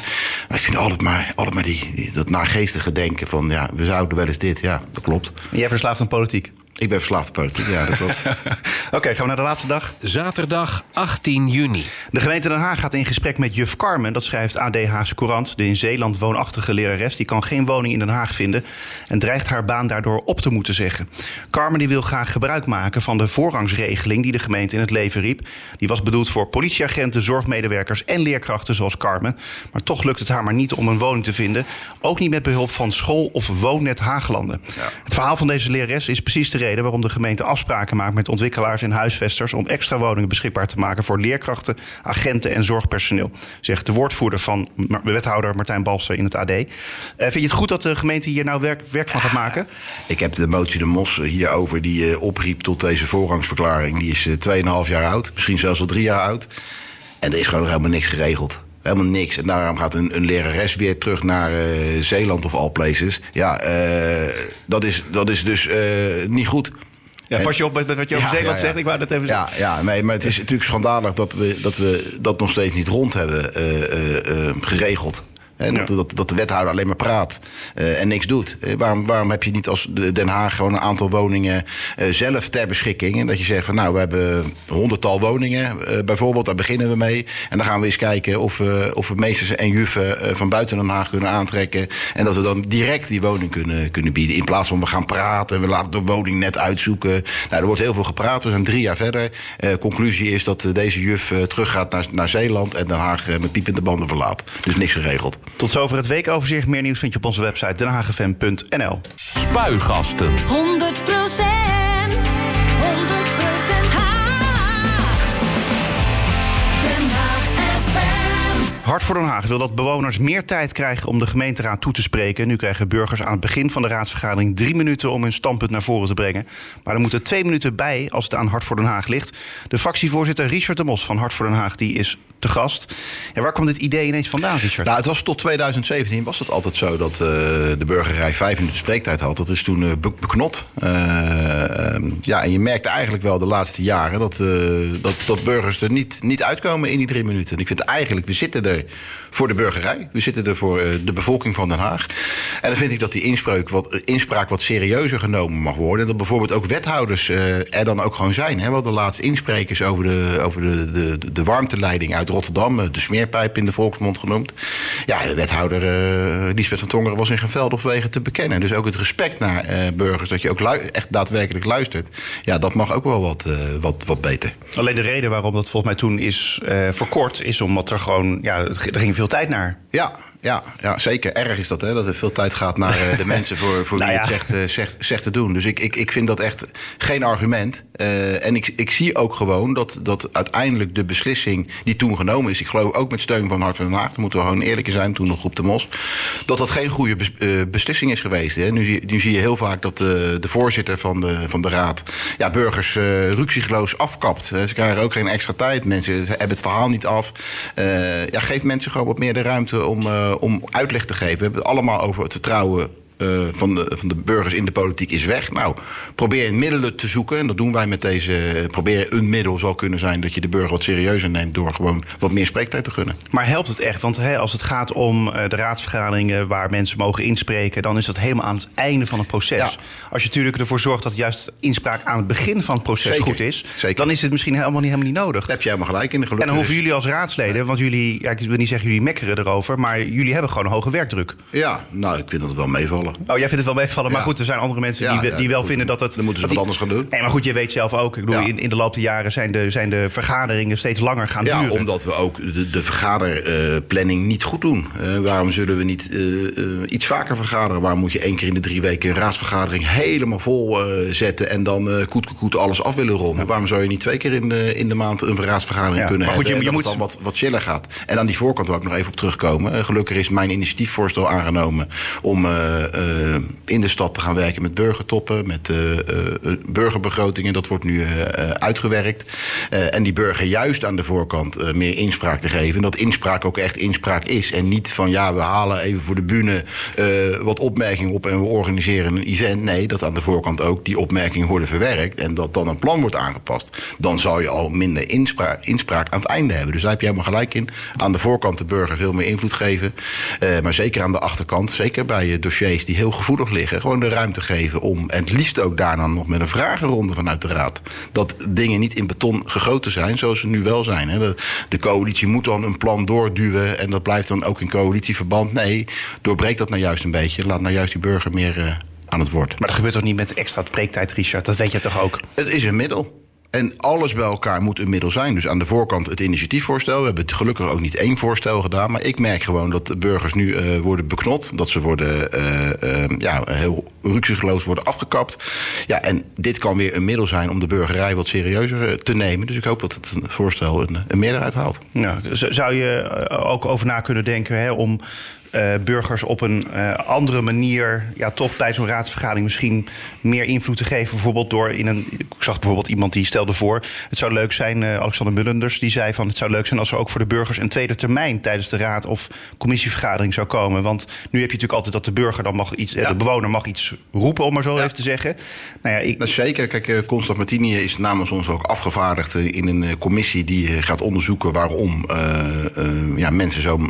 Maar ik vind altijd maar, altijd maar die, dat naargeestige denken van... ja, we zouden wel eens dit. Ja, dat klopt. Jij verslaafd aan politiek? Ik ben verslaafd politiek, ja, dat klopt. [LAUGHS] Oké, gaan we naar de laatste dag. Zaterdag 18 juni. De gemeente Den Haag gaat in gesprek met juf Carmen. Dat schrijft AD Haagse Courant. De in Zeeland woonachtige lerares die kan geen woning in Den Haag vinden... en dreigt haar baan daardoor op te moeten zeggen. Carmen die wil graag gebruik maken van de voorrangsregeling... die de gemeente in het leven riep. Die was bedoeld voor politieagenten, zorgmedewerkers en leerkrachten zoals Carmen. Maar toch lukt het haar maar niet om een woning te vinden. Ook niet met behulp van school of woonnet Haaglanden. Het verhaal van deze lerares is precies de reden... waarom de gemeente afspraken maakt met ontwikkelaars en huisvesters... om extra woningen beschikbaar te maken voor leerkrachten, agenten en zorgpersoneel. Zegt de woordvoerder van wethouder Martijn Balser in het AD. Eh, vind je het goed dat de gemeente hier nou werk, werk van gaat maken? Ik heb de motie de Mos hierover die eh, opriep tot deze voorrangsverklaring. Die is eh, 2,5 jaar oud, misschien zelfs al drie jaar oud. En er is gewoon nog helemaal niks geregeld. Helemaal niks. En daarom gaat een, een lerares weer terug naar eh, Zeeland of all places. Ja, eh, dat, is, dat is dus eh, niet goed. Ja, pas je op met, wat je over Ja, Zeeland ja, ja. zegt. Ik wou dat even Ja, ja nee, maar het is natuurlijk schandalig dat we dat, we dat nog steeds niet rond hebben geregeld. Hè, dat, Ja. dat, dat de wethouder alleen maar praat eh, en niks doet. Eh, waarom, waarom heb je niet als de- Den Haag gewoon een aantal woningen eh, zelf ter beschikking? En dat je zegt van nou, we hebben honderdtal woningen bijvoorbeeld, daar beginnen we mee. En dan gaan we eens kijken of we, of we meesters en juffen van buiten Den Haag kunnen aantrekken. En dat we dan direct die woning kunnen, kunnen bieden. In plaats van we gaan praten, we laten de woning net uitzoeken. Nou, er wordt heel veel gepraat. We zijn drie jaar verder. Conclusie is dat deze juf teruggaat naar, naar Zeeland en Den Haag met piepende banden verlaat. Dus niks geregeld. Tot zover het weekoverzicht. Meer nieuws vind je op onze website denhagfm.nl. Spuigasten. 100% Hart voor Den Haag wil dat bewoners meer tijd krijgen om de gemeenteraad toe te spreken. Nu krijgen burgers aan het begin van de raadsvergadering drie minuten om hun standpunt naar voren te brengen. Maar er moeten twee minuten bij als het aan Hart voor Den Haag ligt. De fractievoorzitter Richard de Mos van Hart voor Den Haag die is te gast. Ja, waar kwam dit idee ineens vandaan, Richard? Nou, het was tot 2017 was het altijd zo dat eh, de burgerij vijf minuten spreektijd had. Dat is toen be- beknot. Eh, ehm, ja, en je merkte eigenlijk wel de laatste jaren dat, dat, dat burgers er niet, niet uitkomen in die drie minuten. En ik vind eigenlijk, we zitten er day. Voor de burgerij. We zitten er voor eh, de bevolking van Den Haag. En dan vind ik dat die inspraak wat, eh, inspraak wat serieuzer genomen mag worden. En dat bijvoorbeeld ook wethouders eh, er dan ook gewoon zijn. Hè? We hadden laatst insprekers over de, over de, de, de warmteleiding uit Rotterdam. De smeerpijp in de volksmond genoemd. Ja, de wethouder Lisbeth van Tongeren was in geen veld of wegen te bekennen. Dus ook het respect naar burgers, dat je ook echt daadwerkelijk luistert. Ja, dat mag ook wel wat, wat, wat beter. Alleen de reden waarom dat volgens mij toen is verkort, is omdat er gewoon, ja, er ging veel tijd naar. Ja, ja, ja, zeker. Erg is dat, hè? Dat er veel tijd gaat naar eh, de [LAUGHS] mensen voor, voor Nou wie ja. het zegt, eh, zegt, zegt te doen. Dus ik, ik, ik vind dat echt geen argument. Eh, en ik, ik zie ook gewoon dat, dat uiteindelijk de beslissing die toen genomen is... ik geloof ook met steun van Hart van Den Haag... moeten we gewoon eerlijk zijn, toen nog groep de Mos... dat dat geen goede bes- beslissing is geweest. Hè? Nu, zie- nu zie je heel vaak dat de, de voorzitter van de, van de raad... Ja, burgers ruksigloos afkapt. Ze krijgen ook geen extra tijd. Mensen hebben het verhaal niet af. Ja, geef mensen gewoon wat meer de ruimte om, om uitleg te geven. We hebben het allemaal over het vertrouwen eh, van, de, van de burgers in de politiek is weg. Nou, probeer middelen te zoeken. En dat doen wij met deze. Probeer een middel zal kunnen zijn dat je de burger wat serieuzer neemt door gewoon wat meer spreektijd te gunnen. Maar helpt het echt? Want hè, als het gaat om eh, de raadsvergaderingen waar mensen mogen inspreken, dan is dat helemaal aan het einde van het proces. Ja. Als je natuurlijk ervoor zorgt dat juist inspraak aan het begin van het proces Zeker, goed is, zeker. dan is het misschien helemaal niet, helemaal niet nodig. Daar heb je helemaal gelijk in. En dan hoeven jullie als raadsleden, want jullie, ja, ik wil niet zeggen jullie mekkeren erover, maar jullie hebben gewoon een hoge werkdruk. Ja, nou, ik vind dat het wel meevallen. Oh, jij vindt het wel meevallen, maar Ja. goed, er zijn andere mensen Ja, die, we- ja, die wel goed, vinden dat het. dan moeten ze wat die- anders gaan doen. Nee, maar goed, je weet zelf ook. Ik bedoel, Ja. in, in de loop der jaren zijn de, zijn de vergaderingen steeds langer gaan Ja, duren. omdat we ook de, de vergaderplanning niet goed doen. Eh, waarom zullen we niet eh, eh, iets vaker vergaderen? Waarom moet je één keer in de drie weken een raadsvergadering helemaal vol zetten en dan koet, koet, alles af willen ronden? Waarom zou je niet twee keer in de, in de maand een raadsvergadering Ja, kunnen maar goed, hebben? je- je moet- het dan wat, wat chiller gaat. En aan die voorkant wil ik nog even op terugkomen. Gelukkig is mijn initiatiefvoorstel aangenomen om in de stad te gaan werken met burgertoppen, met eh, eh, burgerbegrotingen. Dat wordt nu eh, eh, uitgewerkt. Eh, en die burger juist aan de voorkant eh, meer inspraak te geven. En dat inspraak ook echt inspraak is. En niet van ja, we halen even voor de bühne eh, wat opmerkingen op en we organiseren een event. Nee, dat aan de voorkant ook die opmerkingen worden verwerkt. En dat dan een plan wordt aangepast. Dan zou je al minder inspraak, inspraak aan het einde hebben. Dus daar heb je helemaal gelijk in. Aan de voorkant de burger veel meer invloed geven. Eh, maar zeker aan de achterkant, zeker bij eh, dossiers dossiers die heel gevoelig liggen, gewoon de ruimte geven om, en het liefst ook daarna nog met een vragenronde vanuit de Raad, dat dingen niet in beton gegoten zijn, zoals ze nu wel zijn. Hè. De, de coalitie moet dan een plan doorduwen en dat blijft dan ook in coalitieverband. Nee, doorbreek dat nou juist een beetje. Laat nou juist die burger meer eh, aan het woord. Maar dat gebeurt toch niet met extra spreektijd, Richard? Dat weet je toch ook? Het is een middel. En alles bij elkaar moet een middel zijn. Dus aan de voorkant het initiatiefvoorstel. We hebben het gelukkig ook niet één voorstel gedaan. Maar ik merk gewoon dat de burgers nu eh, worden beknot. Dat ze worden eh, eh, ja, heel rukzichtloos worden afgekapt. Ja, en dit kan weer een middel zijn om de burgerij wat serieuzer te nemen. Dus ik hoop dat het voorstel een, een meerderheid haalt. Z- zou je ook over na kunnen denken hè, om eh, burgers op een eh, andere manier, ja, toch bij zo'n raadsvergadering misschien meer invloed te geven? Bijvoorbeeld door in een. Ik zag bijvoorbeeld iemand die stelde voor. Het zou leuk zijn, eh, Alexander Mullenders, die zei van het zou leuk zijn als er ook voor de burgers een tweede termijn tijdens de raad of commissievergadering zou komen. Want nu heb je natuurlijk altijd dat de burger dan mag iets, de bewoner mag iets roepen, om maar zo even te zeggen. Nou ja, ik, Dat is zeker. Kijk, Constant Martini is namens ons ook afgevaardigd in een commissie die gaat onderzoeken waarom ja, mensen zo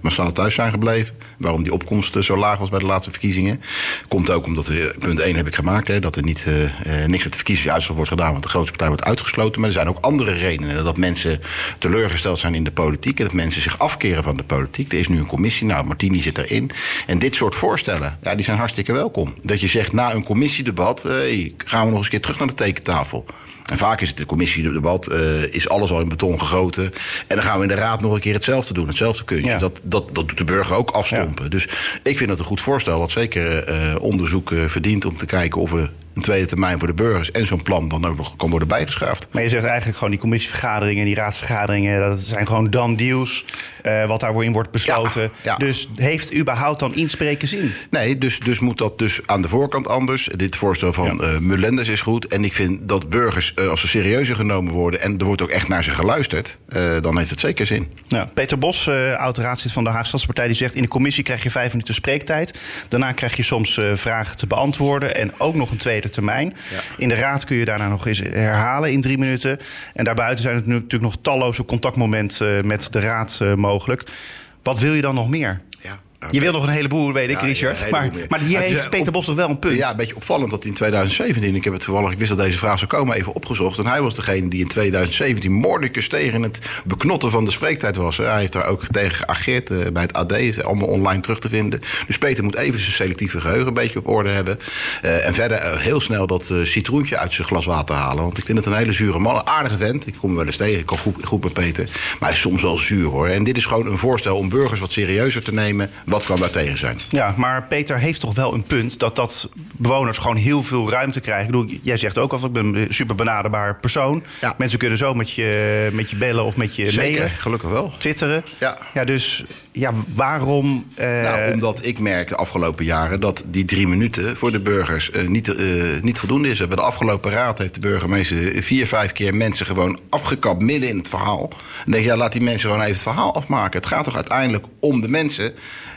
massaal thuis zijn gebleven. Waarom die opkomst eh, zo laag was bij de laatste verkiezingen. Komt ook omdat we, punt 1 heb ik gemaakt, hè, dat er niet, eh, eh, niks met de verkiezingsuitslag wordt gedaan, want de grootste partij wordt uitgesloten. Maar er zijn ook andere redenen. Dat mensen teleurgesteld zijn in de politiek en dat mensen zich afkeren van de politiek. Er is nu een commissie, nou, Martini zit erin. En dit soort voorstellen, ja, die zijn hartstikke welkom. Dat je zegt na een commissiedebat, hey, gaan we nog eens een keer terug naar de tekentafel. En vaak is het de commissiedebat, eh is alles al in beton gegoten. En dan gaan we in de raad nog een keer hetzelfde doen, hetzelfde kuntje. Ja. Dat, dat, dat doet de burger ook afstompen. Dus ik vind dat een goed voorstel, wat zeker eh, onderzoek eh, verdient om te kijken of we een tweede termijn voor de burgers en zo'n plan dan ook nog kan worden bijgeschaafd. Maar je zegt eigenlijk gewoon die commissievergaderingen, die raadsvergaderingen, dat zijn gewoon dan deals. eh, wat daarin wordt besloten. Ja, ja. Dus heeft überhaupt dan inspreken zin? Nee, dus, dus moet dat dus aan de voorkant anders. Dit voorstel van Ja. eh Mulenders is goed. En ik vind dat burgers, eh, als ze serieuzer genomen worden... en er wordt ook echt naar ze geluisterd... dan heeft het zeker zin. Nou, Peter Bos, oud-raadslid van de Haagse Stadspartij, die zegt... in de commissie krijg je vijf minuten spreektijd. Daarna krijg je soms vragen te beantwoorden en ook nog een tweede termijn. In de raad kun je daarna nog eens herhalen in drie minuten. En daarbuiten zijn het nu natuurlijk nog talloze contactmomenten eh, met de raad eh, mogelijk. Wat wil je dan nog meer? Je wil nog een heleboel, weet ik, Ja, Richard. ja, maar, maar hier is, heeft Peter op- Bos toch wel een punt? Ja, een beetje opvallend dat in 2017, ik heb het toevallig, ik wist dat deze vraag zou komen, even opgezocht. En hij was degene die in 2017 moordicus tegen het beknotten van de spreektijd was. Hij heeft daar ook tegen geageerd eh, bij het AD, is allemaal online terug te vinden. Dus Peter moet even zijn selectieve geheugen een beetje op orde hebben. Eh, en verder eh, heel snel dat citroentje uit zijn glas water halen. Want ik vind het een hele zure man, een aardige vent. Ik kom hem wel eens tegen, ik kan goed, goed met Peter. Maar hij is soms wel zuur hoor. En dit is gewoon een voorstel om burgers wat serieuzer te nemen. Wat kan daar tegen zijn? Ja, maar Peter heeft toch wel een punt dat dat bewoners gewoon heel veel ruimte krijgen. Ik bedoel, jij zegt ook al, ik ben een super benaderbaar persoon. Ja. Mensen kunnen zo met je, met je bellen of met je Zeker, mailen, gelukkig wel. twitteren. Ja. ja, dus ja, waarom... eh, Nou, omdat ik merk de afgelopen jaren dat die drie minuten voor de burgers eh, niet, eh, niet voldoende is. Bij de afgelopen raad heeft de burgemeester vier, vijf keer mensen gewoon afgekapt midden in het verhaal. Dan denk je, ja, laat die mensen gewoon even het verhaal afmaken. Het gaat toch uiteindelijk om de mensen.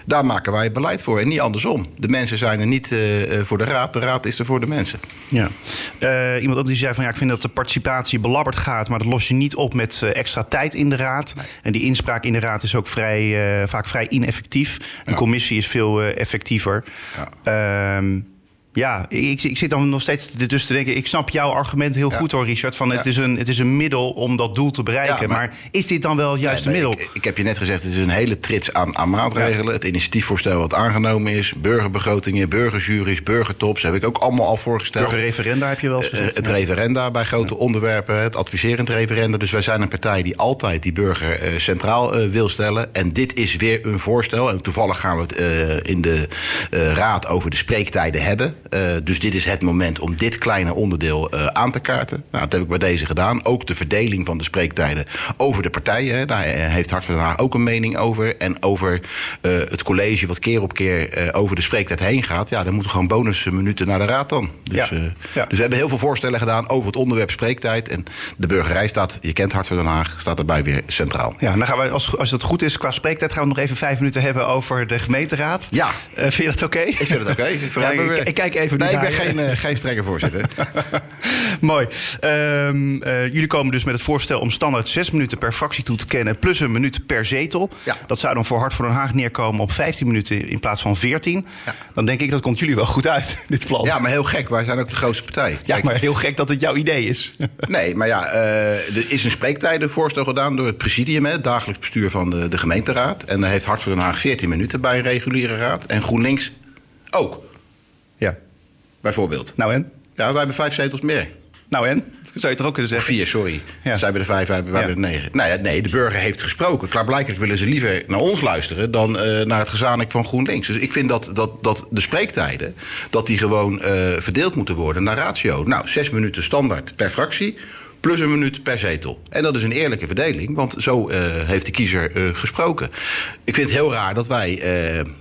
Daar maken wij het beleid voor en niet andersom. De mensen zijn er niet eh, eh, voor de raad, de raad is er voor de mensen. Ja. Eh, iemand anders die zei van ja, ik vind dat de participatie belabberd gaat, maar dat los je niet op met extra tijd in de raad. En die inspraak in de raad is ook vrij, vaak vrij ineffectief. Een Ja. commissie is veel effectiever. Ja. Ja, ik, ik zit dan nog steeds dus te denken. Ik snap jouw argument heel Ja. goed hoor, Richard. Van het, Ja. is een, het is een middel om dat doel te bereiken. Ja, maar, maar- is dit dan wel het juiste Nee, middel? Ik, ik heb je net gezegd, het is een hele trits aan, aan maatregelen. Het initiatiefvoorstel wat aangenomen is, burgerbegrotingen, burgerjuries, burgertops, heb ik ook allemaal al voorgesteld. Burgerreferenda heb je wel eens Eh, gezegd. het referenda bij grote onderwerpen, het adviserend referenda. Dus wij zijn een partij die altijd die burger eh, centraal eh, wil stellen. En dit is weer een voorstel. En toevallig gaan we het eh, in de eh, raad over de spreektijden hebben. Eh, dus dit is het moment om dit kleine onderdeel eh, aan te kaarten. Nou, dat heb ik bij deze gedaan. Ook de verdeling van de spreektijden over de partijen. Hè. Daar eh, heeft Hart van Den Haag ook een mening over. En over het college wat keer op keer over de spreektijd heen gaat. Ja, dan moeten gewoon bonusminuten naar de raad dan. Dus, Ja. Ja. dus we hebben heel veel voorstellen gedaan over het onderwerp spreektijd. En de burgerij staat, je kent Hart van Den Haag, staat erbij weer centraal. Ja, dan gaan we, als, als het goed is qua spreektijd, gaan we nog even vijf minuten hebben over de gemeenteraad. Ja. Vind je dat oké? Ik vind het oké. Ik ik, ik kijk even Nee, ik ben geen, eh, geen strenge voorzitter. [LAUGHS] Mooi. Ehm, eh, jullie komen dus met het voorstel om standaard zes minuten per fractie toe te kennen... plus een minuut per zetel. Ja. Dat zou dan voor Hart voor Den Haag neerkomen op 15 minuten in plaats van 14. Dan denk ik, dat komt jullie wel goed uit, [LAUGHS] dit plan. Ja, maar heel gek. Wij zijn ook de grootste partij. Ja, Kijk, maar heel gek dat het jouw idee is. [LAUGHS] Nee, maar ja, eh, er is een spreektijdenvoorstel gedaan door het presidium, hè, het dagelijks bestuur van de, de gemeenteraad. En daar heeft Hart voor Den Haag 14 minuten bij een reguliere raad. En GroenLinks ook, ja. Bijvoorbeeld. Nou en? Ja, wij hebben vijf zetels meer. Nou en? Dat zou je toch ook kunnen Of zeggen? vier, sorry. Ja. Zij hebben er vijf, wij hebben, wij Ja. hebben er negen. Nee, nee, de burger heeft gesproken. Klaarblijkelijk willen ze liever naar ons luisteren dan eh, naar het gezanik van GroenLinks. Dus ik vind dat, dat, dat de spreektijden dat die gewoon eh, verdeeld moeten worden naar ratio. Nou, zes minuten standaard per fractie. Plus een minuut per zetel. En dat is een eerlijke verdeling, want zo eh, heeft de kiezer gesproken. Ik vind het heel raar dat wij.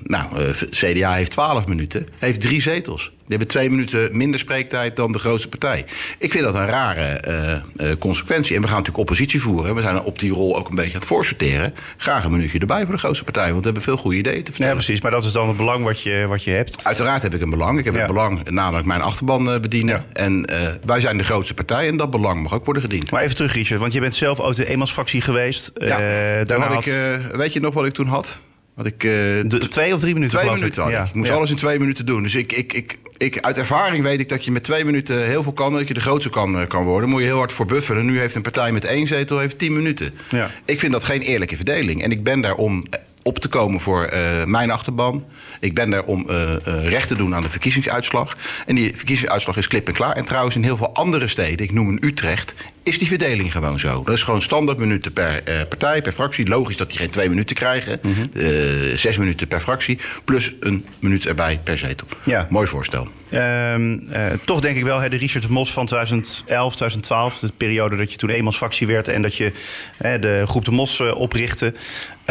nou, CDA heeft 12 minuten, heeft drie zetels. Die hebben twee minuten minder spreektijd dan de grootste partij. Ik vind dat een rare eh, eh, consequentie. En we gaan natuurlijk oppositie voeren. We zijn op die rol ook een beetje aan het voorsorteren. Graag een minuutje erbij voor de grootste partij, want we hebben veel goede ideeën te Ja, vertellen. precies. Maar dat is dan het belang wat je, wat je hebt. Uiteraard heb ik een belang. Ik heb Ja. het belang, namelijk mijn achterban eh, bedienen. Ja. En wij zijn de grootste partij en dat belang mag ook worden gediend. Maar even terug, Richard. Want je bent zelf ook de eenmansfractie geweest. Ja, daarna had ik, weet je nog wat ik toen had? Had ik, eh, de, twee of drie minuten, twee minuten had Ja. ik. Ik moest Ja. alles in twee minuten doen. Dus ik, ik, ik, ik, uit ervaring weet ik dat je met twee minuten heel veel kan. Dat je de grootste kan, eh, kan worden. Moet je heel hard voor bufferen. Nu heeft een partij met één zetel heeft tien minuten. Ja. Ik vind dat geen eerlijke verdeling. En ik ben daar om op te komen voor eh, mijn achterban. Ik ben daar om eh, eh, recht te doen aan de verkiezingsuitslag. En die verkiezingsuitslag is klip en klaar. En trouwens in heel veel andere steden, ik noem een Utrecht... is die verdeling gewoon zo. Dat is gewoon standaard minuten per eh, partij, per fractie. Logisch dat die geen twee minuten krijgen. Mhm. Eh, zes minuten per fractie. Plus een minuut erbij per zetel. Ja. Mooi voorstel. Ehm, eh, toch denk ik wel, hè, de Richard de Mos van 2011, 2012, de periode dat je toen eenmansfractie werd en dat je hè, de groep de Mos oprichtte.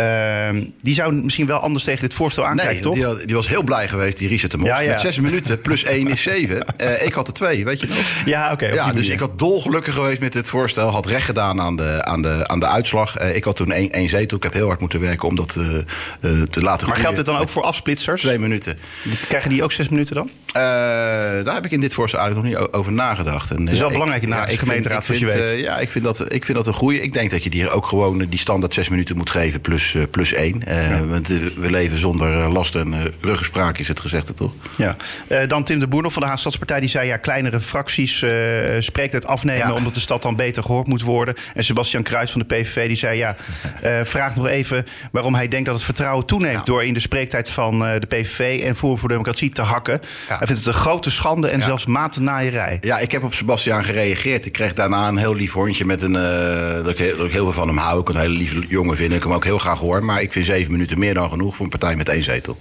Ehm, die zou misschien wel anders tegen dit voorstel aankijken, Nee, toch? die, had- die was heel blij geweest, die Richard. Ja, ja. Met zes minuten plus één is zeven. [LAUGHS] Eh, ik had er twee, weet je nog? Ja, oké. op Ja, dus manier. ik had dolgelukkig geweest met dit voorstel. Had recht gedaan aan de, aan de, aan de uitslag. Eh, ik had toen één, één zetel. Ik heb heel hard moeten werken om dat eh, te laten Maar groeien. geldt dit dan ook voor afsplitsers? Twee minuten. Krijgen die ook zes minuten dan? Daar heb ik in dit voorstel eigenlijk nog niet over nagedacht. En, is wel ik- belangrijk in de gemeenteraad, zoals je weet. ja, ik vind, dat, ik vind dat een goede. Ik denk dat je die ook gewoon die standaard zes minuten moet geven plus, eh, plus één. Eh, Want eh, we leven zonder last en ruggespraak is het gezegde toch? Ja. Dan Tim de Boer nog van de Haagse Stadspartij. Die zei ja, kleinere fracties spreekt het afnemen... Ja. omdat de stad dan beter gehoord moet worden. En Sebastian Kruijs van de PVV die zei ja... [LAUGHS] vraag nog even waarom hij denkt dat het vertrouwen toeneemt... Ja. door in de spreektijd van de PVV en Forum voor Democratie te hakken. Hij vindt het een grote schande en zelfs matennaaierij. Ja, ik heb op Sebastiaan gereageerd. Ik kreeg daarna een heel lief hondje met een. dat, ik, heel- dat ik heel veel van hem hou. Ik een hele lieve jongen vind. Ik hem ook heel graag hoor. Maar ik vind zeven minuten meer dan genoeg voor een partij met één zetel.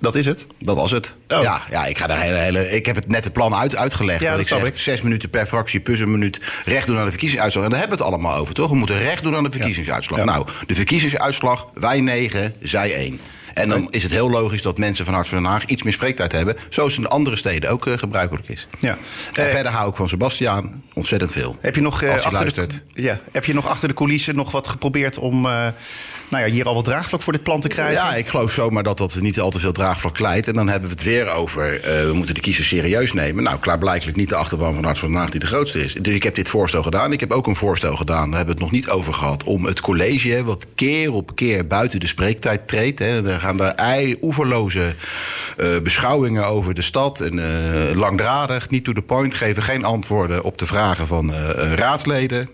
Dat is het. Dat was het. Oh. Ja, ja, ik ga daar hele, hele. Ik heb het net het plan uit, uitgelegd. Ja, dat ik zeg ik. zes minuten per fractie plus een minuut recht doen aan de verkiezingsuitslag. En daar hebben we het allemaal over, toch? We moeten recht doen aan de verkiezingsuitslag. Ja. Nou, de verkiezingsuitslag, wij negen, zij één. En dan is het heel logisch dat mensen van Hart van Den Haag iets meer spreektijd hebben. Zoals het in andere steden ook eh, gebruikelijk is. Ja. En Eh, verder hou ik van Sebastiaan ontzettend veel. heb, je nog, hij achter de, ja, heb je nog achter de coulissen nog wat geprobeerd om nou ja, hier al wat draagvlak voor dit plan te krijgen? Ja, ik geloof zomaar dat dat niet al te veel draagvlak leidt. En dan hebben we het weer over, we moeten de kiezer serieus nemen. Nou, klaarblijkelijk niet de achterban van Hart van Den Haag die de grootste is. Dus ik heb dit voorstel gedaan. Ik heb ook een voorstel gedaan, daar hebben we het nog niet over gehad... om het college, wat keer op keer buiten de spreektijd treedt... Hè, er gaan daar ei, oeverloze eh, beschouwingen over de stad... en eh, langdradig, niet to the point, geven geen antwoorden op de vragen van eh, raadsleden.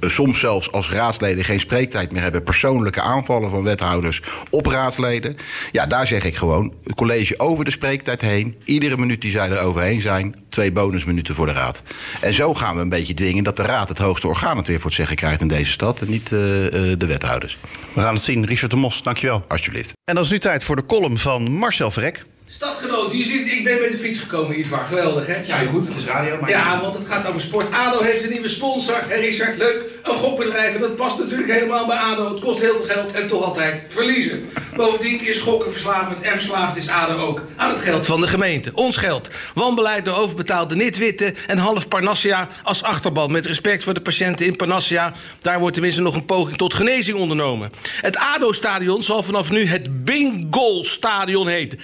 Soms zelfs als raadsleden geen spreektijd meer hebben... persoonlijke aanvallen van wethouders op raadsleden. Ja, daar zeg ik gewoon, het college over de spreektijd heen... iedere minuut die zij er overheen zijn, twee bonusminuten voor de raad. En zo gaan we een beetje dwingen dat de raad het hoogste orgaan het weer voor het zeggen krijgt in deze stad... en niet eh, eh, de wethouders. We gaan het zien. Richard de Mos, dankjewel. Alsjeblieft. En dan is nu tijd voor de column van Marcel Verrek. Stadgenoot, hier zit, ik ben met de fiets gekomen, Ivar. Geweldig, hè? Ja, goed. Het is radio, maar... Ja, want het gaat over sport. ADO heeft een nieuwe sponsor. Hè, Richard, leuk. Een gokbedrijf. En dat past natuurlijk helemaal bij ADO. Het kost heel veel geld en toch altijd verliezen. Bovendien is gokken verslavend en verslaafd is ADO ook aan het geld van de gemeente. Ons geld. Wanbeleid door overbetaalde nitwitte en half Parnassia als achterban. Met respect voor de patiënten in Parnassia. Daar wordt tenminste nog een poging tot genezing ondernomen. Het ADO-stadion zal vanaf nu het Bingo-stadion heten.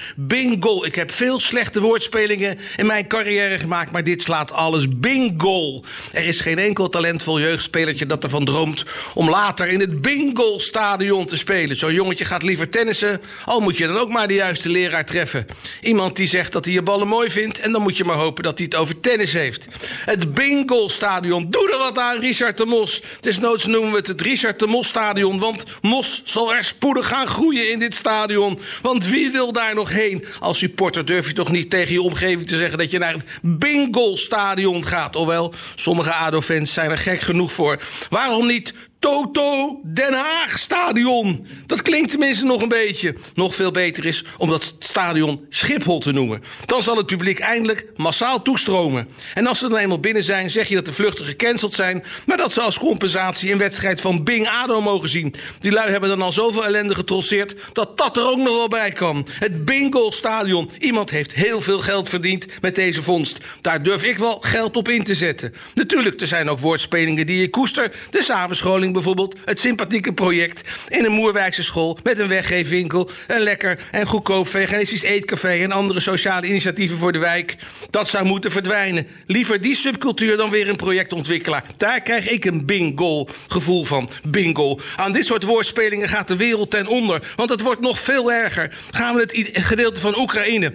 Bingo. Ik heb veel slechte woordspelingen in mijn carrière gemaakt, maar dit slaat alles bingo. Er is geen enkel talentvol jeugdspelertje dat ervan droomt om later in het Bingo-stadion te spelen. Zo'n jongetje gaat liever tennissen, al moet je dan ook maar de juiste leraar treffen. Iemand die zegt dat hij je ballen mooi vindt en dan moet je maar hopen dat hij het over tennis heeft. Het Bingo-stadion. Doe er wat aan, Richard de Mos. Desnoods noemen we het het Richard de Mos-stadion, want Mos zal er spoedig gaan groeien in dit stadion. Want wie wil daar nog heen? Als supporter durf je toch niet tegen je omgeving te zeggen dat je naar het Bingo-stadion gaat. Hoewel, sommige ADO-fans zijn er gek genoeg voor. Waarom niet Toto Den Haag Stadion. Dat klinkt tenminste nog een beetje. Nog veel beter is om dat stadion Schiphol te noemen. Dan zal het publiek eindelijk massaal toestromen. En als ze dan eenmaal binnen zijn, zeg je dat de vluchten gecanceld zijn... maar dat ze als compensatie een wedstrijd van Bing ADO mogen zien. Die lui hebben dan al zoveel ellende getrosseerd... dat dat er ook nog wel bij kan. Het Bingo Stadion. Iemand heeft heel veel geld verdiend met deze vondst. Daar durf ik wel geld op in te zetten. Natuurlijk, er zijn ook woordspelingen die je koester. De samenscholing bijvoorbeeld, het sympathieke project in een Moerwijkse school met een weggeefwinkel, een lekker en goedkoop veganistisch eetcafé en andere sociale initiatieven voor de wijk. Dat zou moeten verdwijnen. Liever die subcultuur dan weer een projectontwikkelaar. Daar krijg ik een bingo gevoel van. Bingo. Aan dit soort woordspelingen gaat de wereld ten onder, want het wordt nog veel erger. Gaan we het gedeelte van Oekraïne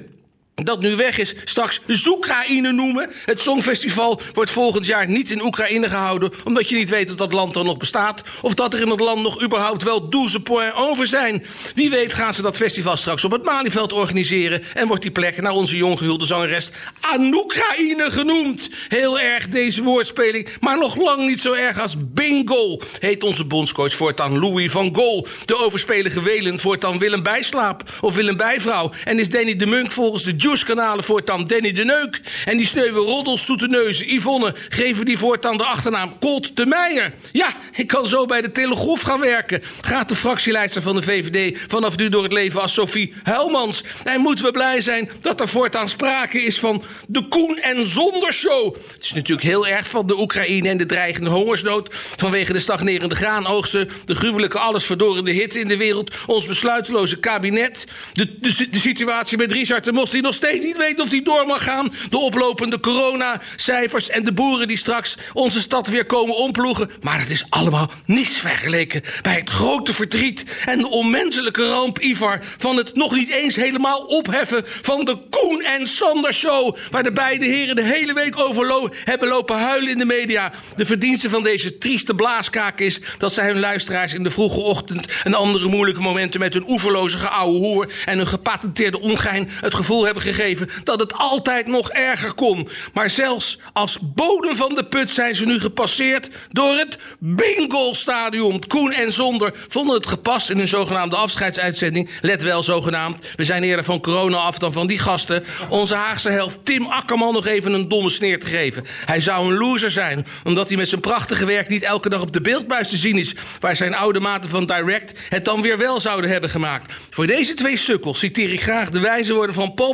dat nu weg is, straks Zoekraïne noemen. Het Songfestival wordt volgend jaar niet in Oekraïne gehouden... omdat je niet weet dat dat land er nog bestaat... of dat er in het land nog überhaupt wel 12 points over zijn. Wie weet gaan ze dat festival straks op het Malieveld organiseren... en wordt die plek naar onze jonggehuwde zangeres Anoekraïne genoemd. Heel erg deze woordspeling, maar nog lang niet zo erg als bingo... heet onze bondscoach voortaan Louis van Gol. De overspelige Welen voortaan Willem Bijslaap of Willem Bijvrouw... en is Danny de Munk volgens de Juice-kanalen voortaan Danny de Neuk. En die sneuwe roddels, neuzen, Yvonne geven die voortaan de achternaam Colt de Meijer. Ja, ik kan zo bij de Telegraaf gaan werken. Gaat de fractieleidster van de VVD vanaf nu door het leven als Sophie Huilmans. En moeten we blij zijn dat er voortaan sprake is van de Koen en Zonder show. Het is natuurlijk heel erg van de Oekraïne en de dreigende hongersnood. Vanwege de stagnerende graanoogsten, de gruwelijke allesverdorende hitte in de wereld, ons besluiteloze kabinet, de, de, de situatie met Richard de Mos die nog steeds niet weet of die door mag gaan. De oplopende coronacijfers en de boeren die straks onze stad weer komen omploegen. Maar het is allemaal niets vergeleken bij het grote verdriet en de onmenselijke ramp, Ivar, van het nog niet eens helemaal opheffen van de Koen en Sander show. Waar de beide heren de hele week over hebben lopen huilen in de media. De verdienste van deze trieste blaaskaak is dat zij hun luisteraars in de vroege ochtend en andere moeilijke momenten met hun oeverloze geouwe hoer en hun gepatenteerde ongein het gevoel hebben gegeven dat het altijd nog erger kon. Maar zelfs als bodem van de put zijn ze nu gepasseerd door het Bingo-stadion. Koen en Zonder vonden het gepast in hun zogenaamde afscheidsuitzending. Let wel, zogenaamd. We zijn eerder van corona af dan van die gasten. Onze Haagse helft Tim Akkerman nog even een domme sneer te geven. Hij zou een loser zijn, omdat hij met zijn prachtige werk niet elke dag op de beeldbuis te zien is. Waar zijn oude maten van Direct het dan weer wel zouden hebben gemaakt. Voor deze twee sukkels citeer ik graag de wijze woorden van Paul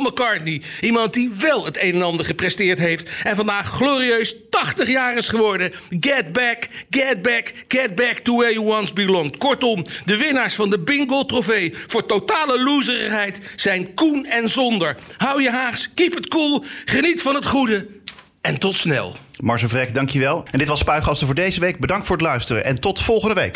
Iemand die wel het een en ander gepresteerd heeft. En vandaag glorieus 80 jaar is geworden. Get back, get back, get back to where you once belonged. Kortom, de winnaars van de Bingo Trofee voor totale loserigheid zijn Koen en Zonder. Hou je haags, keep it cool, geniet van het goede en tot snel. Marcel Vrek, dankjewel. En dit was Spuigasten voor deze week. Bedankt voor het luisteren en tot volgende week.